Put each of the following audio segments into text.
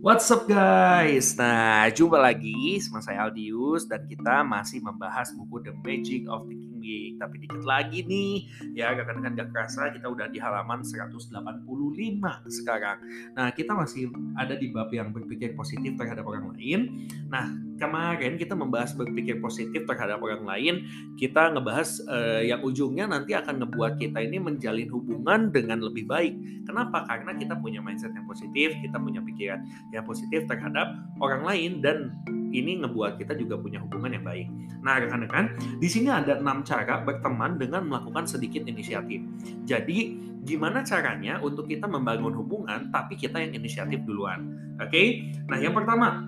What's up guys? Nah, jumpa lagi sama saya Aldius dan kita masih membahas buku The Magic of Thinking Tapi dikit lagi nih, ya rekan-rekan gak kerasa kita udah di halaman 185 sekarang. Nah, kita masih ada di bab yang berpikir positif terhadap orang lain. Nah, kemarin kita membahas berpikir positif terhadap orang lain. Kita ngebahas uh, yang ujungnya nanti akan ngebuat kita ini menjalin hubungan dengan lebih baik. Kenapa? Karena kita punya mindset yang positif, kita punya pikiran yang positif terhadap orang lain dan ini ngebuat kita juga punya hubungan yang baik. Nah, rekan-rekan, di sini ada enam cara berteman dengan melakukan sedikit inisiatif. Jadi, gimana caranya untuk kita membangun hubungan tapi kita yang inisiatif duluan? Oke? Okay? Nah, yang pertama,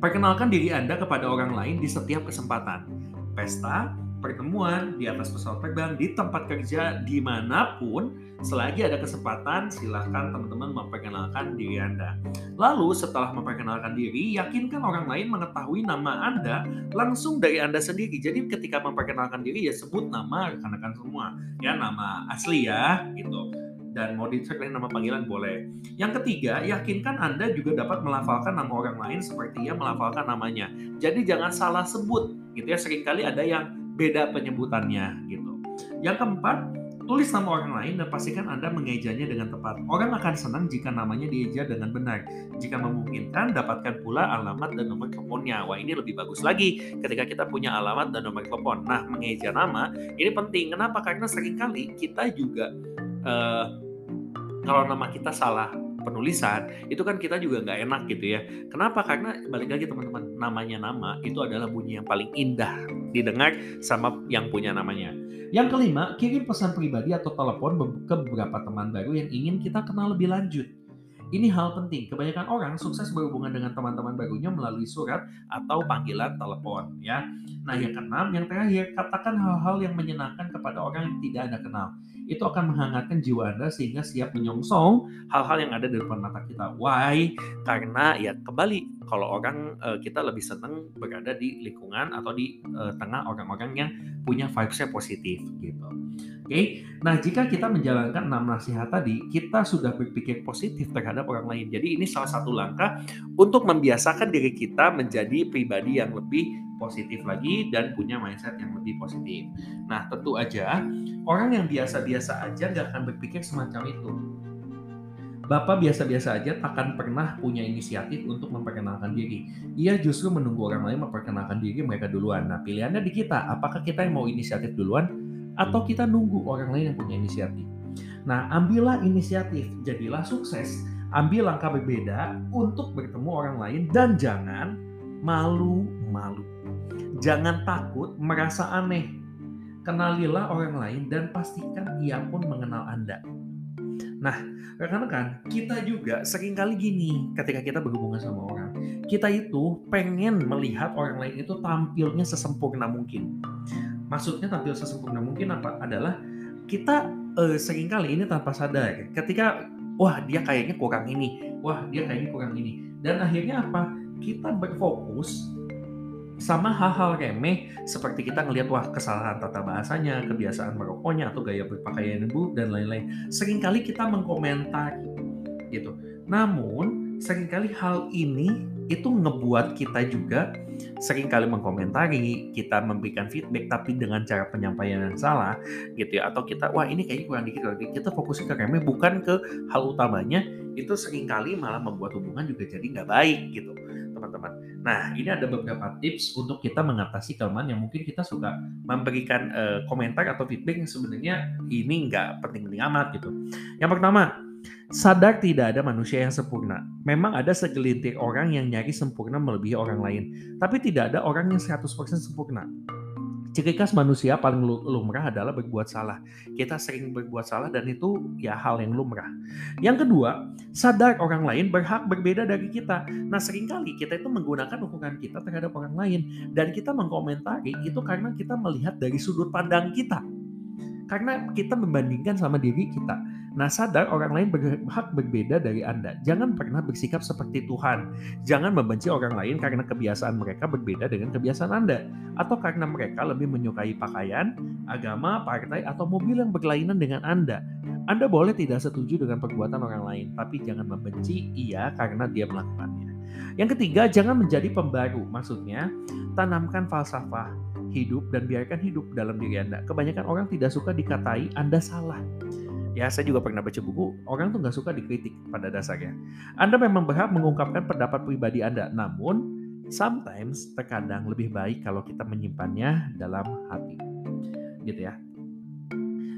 perkenalkan diri Anda kepada orang lain di setiap kesempatan. Pesta, pertemuan, di atas pesawat terbang, di tempat kerja, di mana pun, selagi ada kesempatan, silahkan teman-teman memperkenalkan diri Anda. Lalu setelah memperkenalkan diri, yakinkan orang lain mengetahui nama Anda langsung dari Anda sendiri. Jadi ketika memperkenalkan diri, ya sebut nama rekan-rekan semua. Ya, nama asli ya, gitu dan mau dicek nama panggilan boleh. Yang ketiga, yakinkan Anda juga dapat melafalkan nama orang lain seperti ia melafalkan namanya. Jadi jangan salah sebut, gitu ya. Seringkali ada yang beda penyebutannya gitu. Yang keempat, tulis nama orang lain dan pastikan Anda mengejanya dengan tepat. Orang akan senang jika namanya dieja dengan benar. Jika memungkinkan, dapatkan pula alamat dan nomor teleponnya. Wah, ini lebih bagus lagi ketika kita punya alamat dan nomor telepon. Nah, mengeja nama ini penting. Kenapa? Karena sering kali kita juga uh, kalau nama kita salah penulisan itu kan kita juga nggak enak gitu ya. Kenapa? Karena balik lagi teman-teman namanya nama itu adalah bunyi yang paling indah didengar sama yang punya namanya. Yang kelima, kirim pesan pribadi atau telepon ke beberapa teman baru yang ingin kita kenal lebih lanjut. Ini hal penting. Kebanyakan orang sukses berhubungan dengan teman-teman barunya melalui surat atau panggilan telepon, ya. Nah, yang keenam, yang terakhir, katakan hal-hal yang menyenangkan kepada orang yang tidak Anda kenal itu akan menghangatkan jiwa Anda sehingga siap menyongsong hal-hal yang ada di depan mata kita. Why? Karena ya kembali kalau orang uh, kita lebih senang berada di lingkungan atau di uh, tengah orang-orang yang punya vibes-nya positif gitu. Oke. Okay? Nah, jika kita menjalankan enam nasihat tadi, kita sudah berpikir positif terhadap orang lain. Jadi ini salah satu langkah untuk membiasakan diri kita menjadi pribadi yang lebih positif lagi dan punya mindset yang lebih positif. Nah, tentu aja orang yang biasa-biasa aja nggak akan berpikir semacam itu. Bapak biasa-biasa aja takkan pernah punya inisiatif untuk memperkenalkan diri. Ia justru menunggu orang lain memperkenalkan diri mereka duluan. Nah, pilihannya di kita. Apakah kita yang mau inisiatif duluan atau kita nunggu orang lain yang punya inisiatif? Nah, ambillah inisiatif, jadilah sukses. Ambil langkah berbeda untuk bertemu orang lain dan jangan malu-malu. Jangan takut merasa aneh. Kenalilah orang lain dan pastikan ia pun mengenal Anda. Nah, rekan-rekan, kita juga sering kali gini ketika kita berhubungan sama orang. Kita itu pengen melihat orang lain itu tampilnya sesempurna mungkin. Maksudnya tampil sesempurna mungkin apa? Adalah kita eh, sering kali ini tanpa sadar ketika wah dia kayaknya kurang ini, wah dia kayaknya kurang ini. Dan akhirnya apa? Kita berfokus sama hal-hal remeh seperti kita ngelihat wah kesalahan tata bahasanya, kebiasaan merokoknya atau gaya berpakaian ibu dan lain-lain. Seringkali kita mengkomentari gitu. Namun sering kali hal ini itu ngebuat kita juga sering kali mengkomentari, kita memberikan feedback tapi dengan cara penyampaian yang salah gitu ya atau kita wah ini kayaknya kurang dikit kita fokusnya ke remeh bukan ke hal utamanya itu sering kali malah membuat hubungan juga jadi nggak baik gitu teman-teman. Nah, ini ada beberapa tips untuk kita mengatasi kelemahan yang mungkin kita suka memberikan uh, komentar atau feedback yang sebenarnya ini nggak penting-penting amat gitu. Yang pertama, sadar tidak ada manusia yang sempurna. Memang ada segelintir orang yang nyari sempurna melebihi orang lain, tapi tidak ada orang yang 100% sempurna. Ciri khas manusia paling lumrah adalah berbuat salah. Kita sering berbuat salah dan itu ya hal yang lumrah. Yang kedua, sadar orang lain berhak berbeda dari kita. Nah sering kali kita itu menggunakan ukuran kita terhadap orang lain. Dan kita mengkomentari itu karena kita melihat dari sudut pandang kita. Karena kita membandingkan sama diri kita. Nah, sadar orang lain berhak berbeda dari Anda. Jangan pernah bersikap seperti Tuhan. Jangan membenci orang lain karena kebiasaan mereka berbeda dengan kebiasaan Anda. Atau karena mereka lebih menyukai pakaian, agama, partai, atau mobil yang berlainan dengan Anda. Anda boleh tidak setuju dengan perbuatan orang lain, tapi jangan membenci ia karena dia melakukannya. Yang ketiga, jangan menjadi pembaru. Maksudnya, tanamkan falsafah hidup dan biarkan hidup dalam diri Anda. Kebanyakan orang tidak suka dikatai Anda salah. Ya, saya juga pernah baca buku, orang tuh nggak suka dikritik pada dasarnya. Anda memang berhak mengungkapkan pendapat pribadi Anda, namun sometimes terkadang lebih baik kalau kita menyimpannya dalam hati. Gitu ya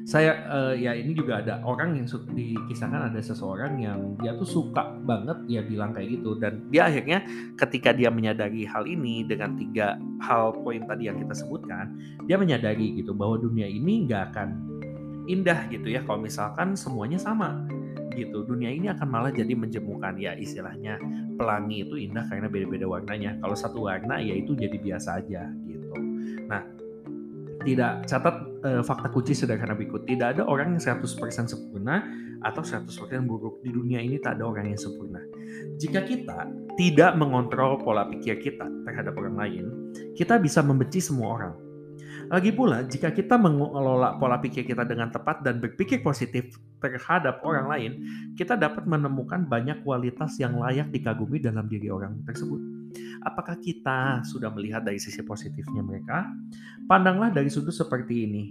saya uh, ya ini juga ada orang yang dikisahkan ada seseorang yang dia tuh suka banget dia bilang kayak gitu. Dan dia akhirnya ketika dia menyadari hal ini dengan tiga hal poin tadi yang kita sebutkan dia menyadari gitu bahwa dunia ini nggak akan indah gitu ya kalau misalkan semuanya sama gitu. Dunia ini akan malah jadi menjemukan ya istilahnya pelangi itu indah karena beda-beda warnanya. Kalau satu warna ya itu jadi biasa aja gitu. Nah tidak catat uh, fakta kunci sederhana berikut. Tidak ada orang yang 100% sempurna atau 100% buruk. Di dunia ini tak ada orang yang sempurna. Jika kita tidak mengontrol pola pikir kita terhadap orang lain, kita bisa membenci semua orang. Lagi pula, jika kita mengelola pola pikir kita dengan tepat dan berpikir positif terhadap orang lain, kita dapat menemukan banyak kualitas yang layak dikagumi dalam diri orang tersebut. Apakah kita sudah melihat dari sisi positifnya mereka? Pandanglah dari sudut seperti ini.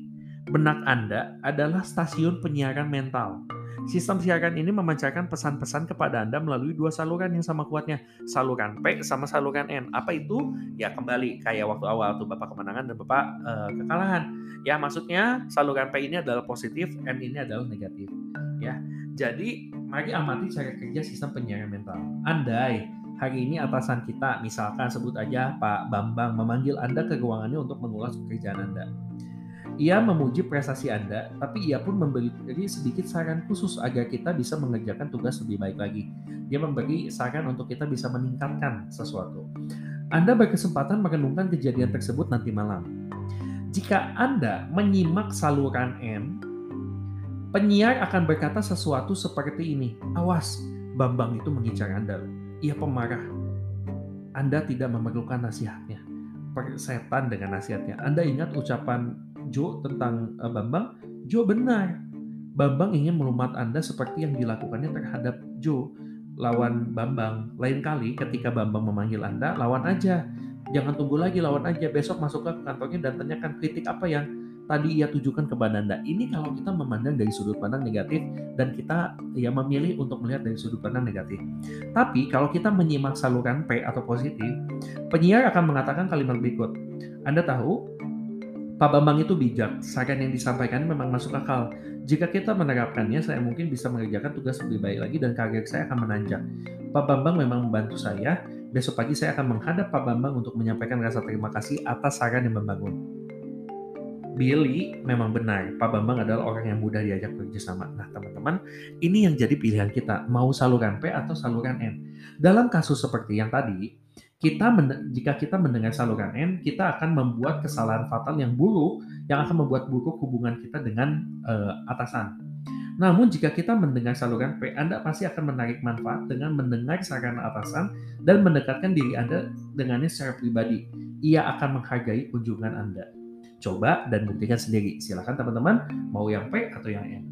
Benak Anda adalah stasiun penyiaran mental. Sistem siaran ini memancarkan pesan-pesan kepada Anda melalui dua saluran yang sama kuatnya, saluran P sama saluran N. Apa itu? Ya kembali kayak waktu awal tuh Bapak kemenangan dan Bapak uh, kekalahan. Ya maksudnya saluran P ini adalah positif, N ini adalah negatif. Ya. Jadi mari amati cara kerja sistem penyiaran mental. Andai hari ini atasan kita, misalkan sebut aja Pak Bambang, memanggil Anda ke ruangannya untuk mengulas pekerjaan Anda. Ia memuji prestasi Anda, tapi ia pun memberi sedikit saran khusus agar kita bisa mengerjakan tugas lebih baik lagi. Dia memberi saran untuk kita bisa meningkatkan sesuatu. Anda berkesempatan merenungkan kejadian tersebut nanti malam. Jika Anda menyimak saluran M, penyiar akan berkata sesuatu seperti ini. Awas, Bambang itu mengincar Anda ia pemarah. Anda tidak memerlukan nasihatnya. Persetan dengan nasihatnya. Anda ingat ucapan Jo tentang uh, Bambang? Jo benar. Bambang ingin melumat Anda seperti yang dilakukannya terhadap Jo lawan Bambang. Lain kali ketika Bambang memanggil Anda, lawan aja. Jangan tunggu lagi, lawan aja. Besok masuk ke kantornya dan tanyakan kritik apa yang tadi ia tujukan kepada Anda. Ini kalau kita memandang dari sudut pandang negatif dan kita ya memilih untuk melihat dari sudut pandang negatif. Tapi kalau kita menyimak saluran P atau positif, penyiar akan mengatakan kalimat berikut. Anda tahu, Pak Bambang itu bijak. Saran yang disampaikan memang masuk akal. Jika kita menerapkannya, saya mungkin bisa mengerjakan tugas lebih baik lagi dan karir saya akan menanjak. Pak Bambang memang membantu saya. Besok pagi saya akan menghadap Pak Bambang untuk menyampaikan rasa terima kasih atas saran yang membangun. Billy memang benar, Pak Bambang adalah orang yang mudah diajak bekerjasama. Nah, teman-teman, ini yang jadi pilihan kita, mau saluran P atau saluran N. Dalam kasus seperti yang tadi, kita jika kita mendengar saluran N, kita akan membuat kesalahan fatal yang buruk, yang akan membuat buruk hubungan kita dengan uh, atasan. Namun jika kita mendengar saluran P, Anda pasti akan menarik manfaat dengan mendengar saran atasan dan mendekatkan diri Anda dengannya secara pribadi. Ia akan menghargai kunjungan Anda. Coba dan buktikan sendiri. Silakan teman-teman mau yang P atau yang N.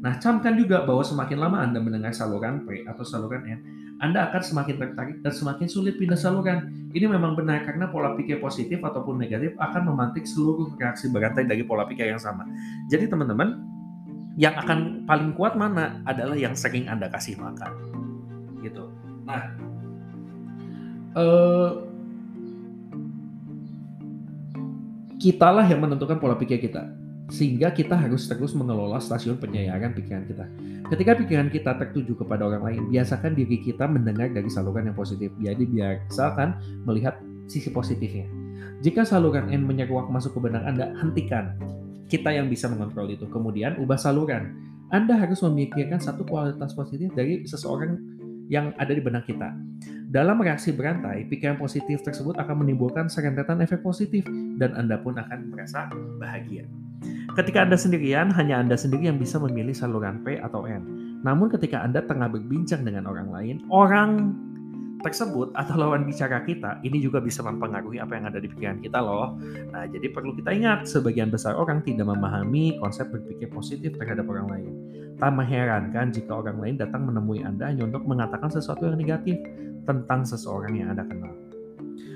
Nah, camkan juga bahwa semakin lama Anda mendengar saluran P atau saluran N, Anda akan semakin tertarik dan semakin sulit pindah saluran. Ini memang benar karena pola pikir positif ataupun negatif akan memantik seluruh reaksi berantai dari pola pikir yang sama. Jadi teman-teman, yang akan paling kuat mana adalah yang sering Anda kasih makan. Gitu. Nah, eh, kitalah yang menentukan pola pikir kita. Sehingga kita harus terus mengelola stasiun penyayangan pikiran kita. Ketika pikiran kita tertuju kepada orang lain, biasakan diri kita mendengar dari saluran yang positif. Jadi biasakan melihat sisi positifnya. Jika saluran N menyeruak masuk ke benak Anda, hentikan. Kita yang bisa mengontrol itu. Kemudian ubah saluran. Anda harus memikirkan satu kualitas positif dari seseorang yang ada di benak kita. Dalam reaksi berantai, pikiran positif tersebut akan menimbulkan serentetan efek positif dan Anda pun akan merasa bahagia. Ketika Anda sendirian, hanya Anda sendiri yang bisa memilih saluran P atau N. Namun ketika Anda tengah berbincang dengan orang lain, orang tersebut atau lawan bicara kita ini juga bisa mempengaruhi apa yang ada di pikiran kita loh. Nah, jadi perlu kita ingat sebagian besar orang tidak memahami konsep berpikir positif terhadap orang lain. Tak mengherankan jika orang lain datang menemui Anda hanya untuk mengatakan sesuatu yang negatif tentang seseorang yang Anda kenal.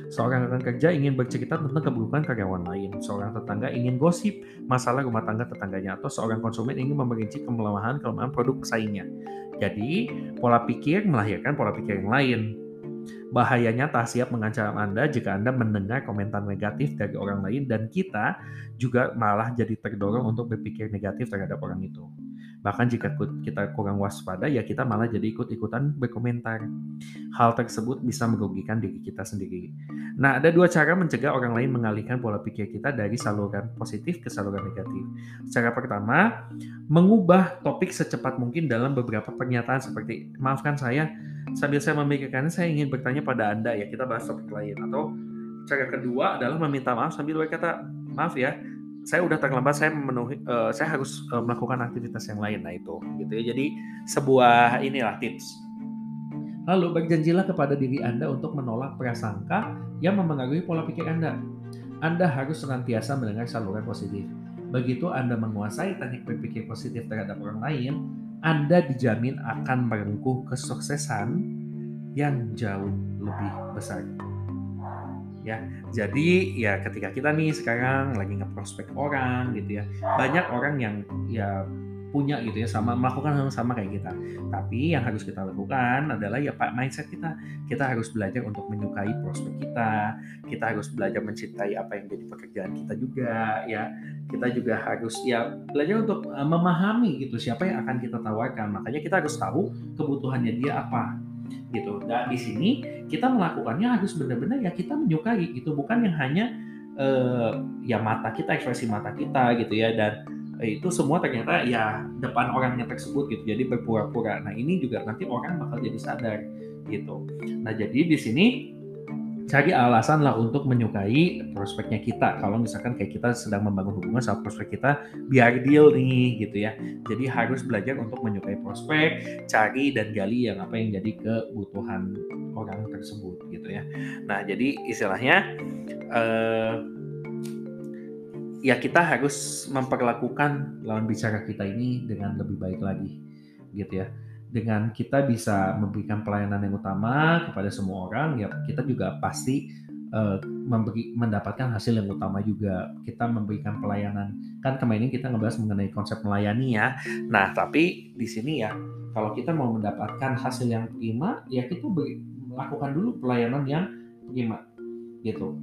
Seorang rekan kerja ingin bercerita tentang keburukan karyawan lain. Seorang tetangga ingin gosip masalah rumah tangga tetangganya. Atau seorang konsumen ingin memerinci kelemahan-kelemahan produk pesaingnya. Jadi, pola pikir melahirkan pola pikir yang lain. Bahayanya tak siap mengancam Anda jika Anda mendengar komentar negatif dari orang lain dan kita juga malah jadi terdorong untuk berpikir negatif terhadap orang itu. Bahkan jika kita kurang waspada, ya kita malah jadi ikut-ikutan berkomentar. Hal tersebut bisa merugikan diri kita sendiri. Nah, ada dua cara mencegah orang lain mengalihkan pola pikir kita dari saluran positif ke saluran negatif. Cara pertama, mengubah topik secepat mungkin dalam beberapa pernyataan seperti, maafkan saya, sambil saya memikirkannya, saya ingin bertanya pada Anda, ya kita bahas topik lain. Atau cara kedua adalah meminta maaf sambil berkata, maaf ya, saya udah terlambat saya memenuhi uh, saya harus uh, melakukan aktivitas yang lain. Nah itu gitu ya. Jadi sebuah inilah tips. Lalu berjanjilah kepada diri Anda untuk menolak prasangka yang memengaruhi pola pikir Anda. Anda harus senantiasa mendengar saluran positif. Begitu Anda menguasai teknik berpikir positif terhadap orang lain Anda dijamin akan merengkuh kesuksesan yang jauh lebih besar ya. Jadi ya ketika kita nih sekarang lagi ngeprospek orang gitu ya, banyak orang yang ya punya gitu ya sama melakukan hal yang sama kayak kita. Tapi yang harus kita lakukan adalah ya pak mindset kita. Kita harus belajar untuk menyukai prospek kita. Kita harus belajar mencintai apa yang jadi pekerjaan kita juga ya. Kita juga harus ya belajar untuk uh, memahami gitu siapa yang akan kita tawarkan. Makanya kita harus tahu kebutuhannya dia apa gitu. Dan di sini kita melakukannya harus benar-benar ya kita menyukai gitu, bukan yang hanya uh, ya mata kita, ekspresi mata kita gitu ya dan itu semua ternyata ya depan orangnya tersebut gitu. Jadi berpura-pura. Nah, ini juga nanti orang bakal jadi sadar gitu. Nah, jadi di sini cari alasan lah untuk menyukai prospeknya kita. Kalau misalkan kayak kita sedang membangun hubungan sama prospek kita, biar deal nih gitu ya. Jadi harus belajar untuk menyukai prospek, cari dan gali yang apa yang jadi kebutuhan orang tersebut gitu ya. Nah jadi istilahnya eh, ya kita harus memperlakukan lawan bicara kita ini dengan lebih baik lagi gitu ya dengan kita bisa memberikan pelayanan yang utama kepada semua orang ya kita juga pasti uh, memberi mendapatkan hasil yang utama juga. Kita memberikan pelayanan. Kan kemarin kita ngebahas mengenai konsep melayani ya. Nah tapi di sini ya kalau kita mau mendapatkan hasil yang prima ya kita beri, lakukan dulu pelayanan yang prima gitu.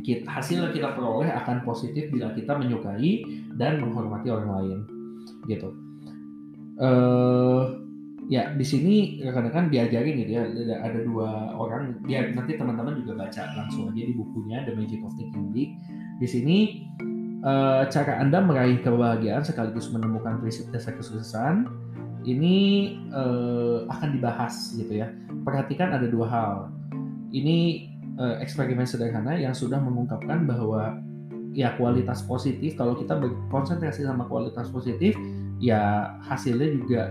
Kita, hasil yang kita peroleh akan positif bila kita menyukai dan menghormati orang lain gitu. Uh, ya di sini rekan-rekan diajarin gitu ya ada, ada dua orang nanti teman-teman juga baca langsung aja di bukunya The Magic of Thinking Big di sini uh, cara anda meraih kebahagiaan sekaligus menemukan prinsip dasar kesuksesan ini uh, akan dibahas gitu ya. Perhatikan ada dua hal. Ini uh, eksperimen sederhana yang sudah mengungkapkan bahwa ya kualitas positif kalau kita berkonsentrasi sama kualitas positif ya hasilnya juga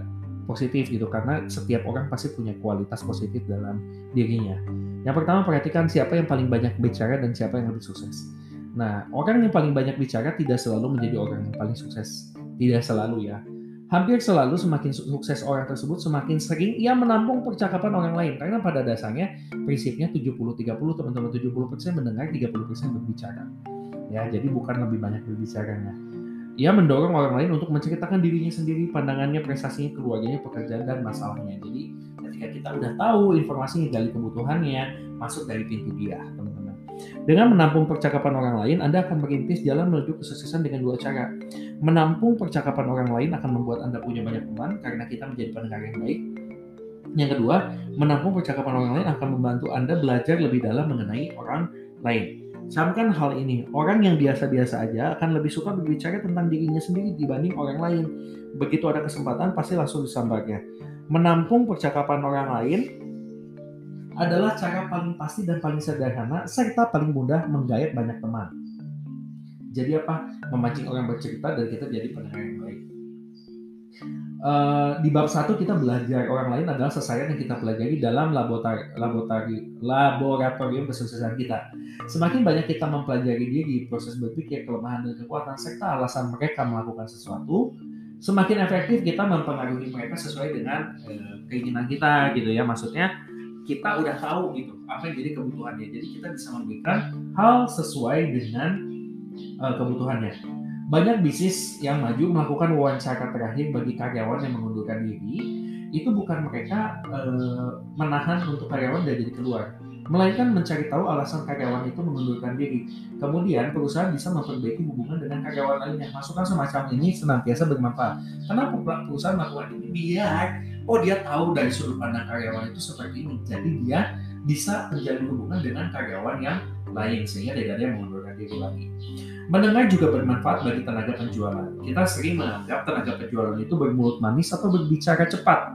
positif gitu karena setiap orang pasti punya kualitas positif dalam dirinya. Yang pertama perhatikan siapa yang paling banyak bicara dan siapa yang lebih sukses. Nah, orang yang paling banyak bicara tidak selalu menjadi orang yang paling sukses. Tidak selalu ya. Hampir selalu semakin sukses orang tersebut semakin sering ia menampung percakapan orang lain karena pada dasarnya prinsipnya 70-30 teman-teman 70% mendengar 30% berbicara. Ya, jadi bukan lebih banyak berbicaranya ia mendorong orang lain untuk menceritakan dirinya sendiri, pandangannya, prestasinya, keluarganya, pekerjaan, dan masalahnya. Jadi ketika kita udah tahu informasi dari kebutuhannya, masuk dari pintu dia, teman-teman. Dengan menampung percakapan orang lain, Anda akan merintis jalan menuju kesuksesan dengan dua cara. Menampung percakapan orang lain akan membuat Anda punya banyak teman karena kita menjadi pendengar yang baik. Yang kedua, menampung percakapan orang lain akan membantu Anda belajar lebih dalam mengenai orang lain. Camkan hal ini, orang yang biasa-biasa aja akan lebih suka berbicara tentang dirinya sendiri dibanding orang lain. Begitu ada kesempatan, pasti langsung disambarnya. Menampung percakapan orang lain adalah cara paling pasti dan paling sederhana, serta paling mudah menggait banyak teman. Jadi apa? Memancing orang bercerita dan kita jadi pendengar yang baik. Uh, di bab satu kita belajar orang lain adalah sesajen yang kita pelajari dalam laboratori, laboratori, laboratorium kesuksesan kita. Semakin banyak kita mempelajari diri, proses berpikir, kelemahan dan kekuatan, serta alasan mereka melakukan sesuatu, semakin efektif kita mempengaruhi mereka sesuai dengan uh, keinginan kita gitu ya. Maksudnya kita udah tahu gitu apa yang jadi kebutuhannya. Jadi kita bisa memberikan hal sesuai dengan uh, kebutuhannya. Banyak bisnis yang maju melakukan wawancara terakhir bagi karyawan yang mengundurkan diri itu bukan mereka uh, menahan untuk karyawan dari keluar, melainkan mencari tahu alasan karyawan itu mengundurkan diri. Kemudian perusahaan bisa memperbaiki hubungan dengan karyawan lainnya. Masukan semacam ini senantiasa bermanfaat. Kenapa perusahaan melakukan ini? Biar oh dia tahu dari sudut pandang karyawan itu seperti ini. Jadi dia bisa menjalin hubungan dengan karyawan yang lain sehingga tidak ada yang mengundurkan diri lagi. Mendengar juga bermanfaat bagi tenaga penjualan. Kita sering menganggap tenaga penjualan itu bermulut manis atau berbicara cepat.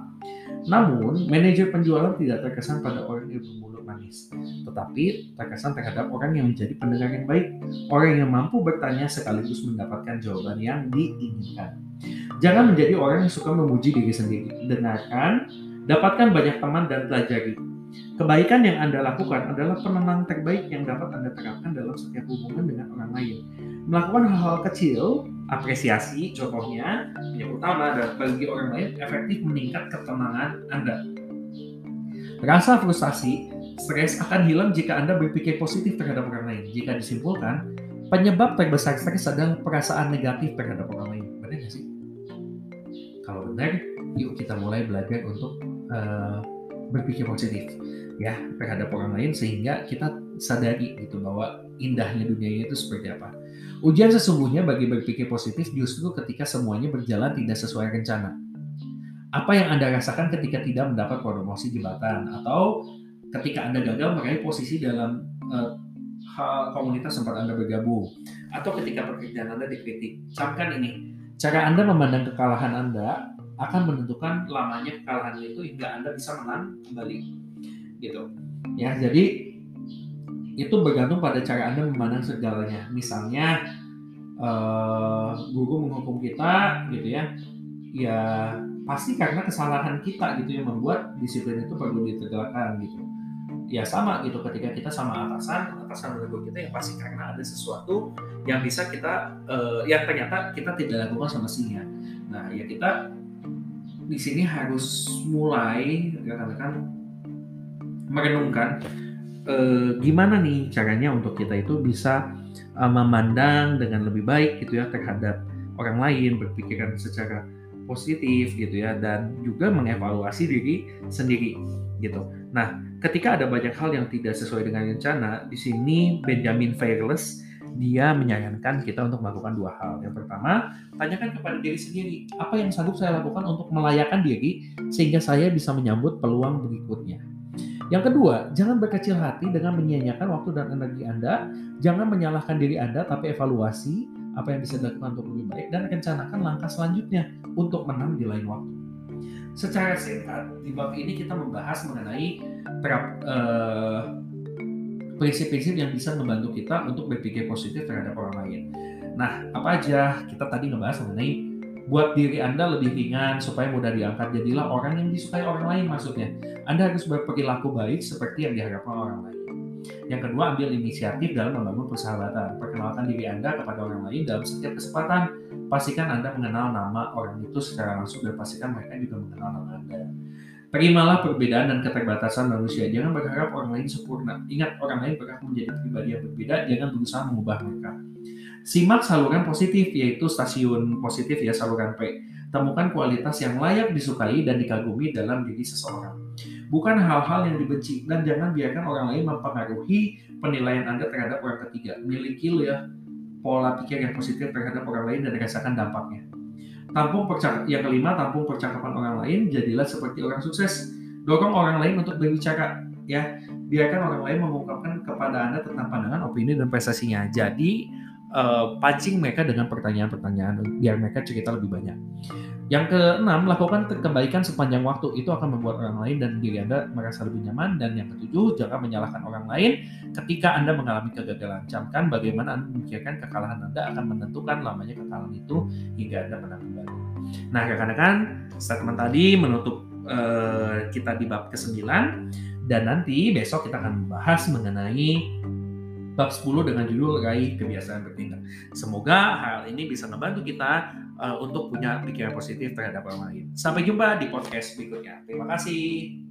Namun, manajer penjualan tidak terkesan pada orang yang bermulut manis, tetapi terkesan terhadap orang yang menjadi pendengar yang baik, orang yang mampu bertanya sekaligus mendapatkan jawaban yang diinginkan. Jangan menjadi orang yang suka memuji diri sendiri. Dengarkan, dapatkan banyak teman dan pelajari. Kebaikan yang Anda lakukan adalah penenang terbaik yang dapat Anda terapkan dalam setiap hubungan dengan orang lain. Melakukan hal-hal kecil, apresiasi, contohnya, yang utama dan bagi orang lain efektif meningkat ketenangan Anda. Rasa frustasi, stres akan hilang jika Anda berpikir positif terhadap orang lain. Jika disimpulkan, penyebab terbesar stres adalah perasaan negatif terhadap orang lain. Benar nggak sih? Kalau benar, yuk kita mulai belajar untuk uh, berpikir positif ya terhadap orang lain sehingga kita sadari gitu bahwa indahnya dunia itu seperti apa. Ujian sesungguhnya bagi berpikir positif justru ketika semuanya berjalan tidak sesuai rencana. Apa yang Anda rasakan ketika tidak mendapat promosi jabatan atau ketika Anda gagal meraih posisi dalam uh, komunitas tempat Anda bergabung atau ketika pekerjaan Anda dikritik. Camkan ini, cara Anda memandang kekalahan Anda akan menentukan lamanya kekalahan itu hingga Anda bisa menang kembali gitu. Ya jadi itu bergantung pada cara anda memandang segalanya. Misalnya uh, guru menghukum kita gitu ya. Ya pasti karena kesalahan kita gitu yang membuat disiplin itu perlu ditegakkan gitu. Ya sama gitu ketika kita sama atasan atasan menegur kita yang pasti karena ada sesuatu yang bisa kita uh, yang ternyata kita tidak lakukan sama semestinya nah ya kita di sini harus mulai rekan-rekan merenungkan eh, gimana nih caranya untuk kita itu bisa eh, memandang dengan lebih baik gitu ya terhadap orang lain, berpikiran secara positif gitu ya dan juga mengevaluasi diri sendiri gitu. Nah, ketika ada banyak hal yang tidak sesuai dengan rencana, di sini Benjamin Fairless dia menyarankan kita untuk melakukan dua hal. Yang pertama, tanyakan kepada diri sendiri, apa yang sanggup saya lakukan untuk melayakan diri sehingga saya bisa menyambut peluang berikutnya. Yang kedua, jangan berkecil hati dengan menyia-nyiakan waktu dan energi Anda. Jangan menyalahkan diri Anda, tapi evaluasi apa yang bisa dilakukan untuk lebih baik dan rencanakan langkah selanjutnya untuk menang di lain waktu. Secara singkat, di bab ini kita membahas mengenai terap, uh, prinsip-prinsip yang bisa membantu kita untuk berpikir positif terhadap orang lain. Nah, apa aja kita tadi ngebahas mengenai buat diri Anda lebih ringan supaya mudah diangkat. Jadilah orang yang disukai orang lain maksudnya. Anda harus berperilaku baik seperti yang diharapkan orang lain. Yang kedua, ambil inisiatif dalam membangun persahabatan. Perkenalkan diri Anda kepada orang lain dalam setiap kesempatan. Pastikan Anda mengenal nama orang itu secara langsung dan pastikan mereka juga mengenal nama Anda. Terimalah perbedaan dan keterbatasan manusia. Jangan berharap orang lain sempurna. Ingat, orang lain berhak menjadi pribadi yang berbeda. Jangan berusaha mengubah mereka. Simak saluran positif yaitu stasiun positif ya saluran P. Temukan kualitas yang layak disukai dan dikagumi dalam diri seseorang. Bukan hal-hal yang dibenci dan jangan biarkan orang lain mempengaruhi penilaian Anda terhadap orang ketiga. Miliki ya pola pikir yang positif terhadap orang lain dan rasakan dampaknya. Tampung percak yang kelima, tampung percakapan orang lain, jadilah seperti orang sukses. Dorong orang lain untuk berbicara, ya. Biarkan orang lain mengungkapkan kepada Anda tentang pandangan, opini, dan prestasinya. Jadi, uh, pancing mereka dengan pertanyaan-pertanyaan biar mereka cerita lebih banyak. Yang keenam, lakukan kebaikan sepanjang waktu. Itu akan membuat orang lain dan diri Anda merasa lebih nyaman. Dan yang ketujuh, jangan menyalahkan orang lain ketika Anda mengalami kegagalan. Camkan bagaimana Anda memikirkan kekalahan Anda akan menentukan lamanya kekalahan itu hingga Anda menang kembali. Nah, rekan-rekan, statement tadi menutup uh, kita di bab ke-9 dan nanti besok kita akan membahas mengenai bab 10 dengan judul raih kebiasaan bertindak. Semoga hal ini bisa membantu kita uh, untuk punya pikiran positif terhadap orang lain. Sampai jumpa di podcast berikutnya. Terima kasih.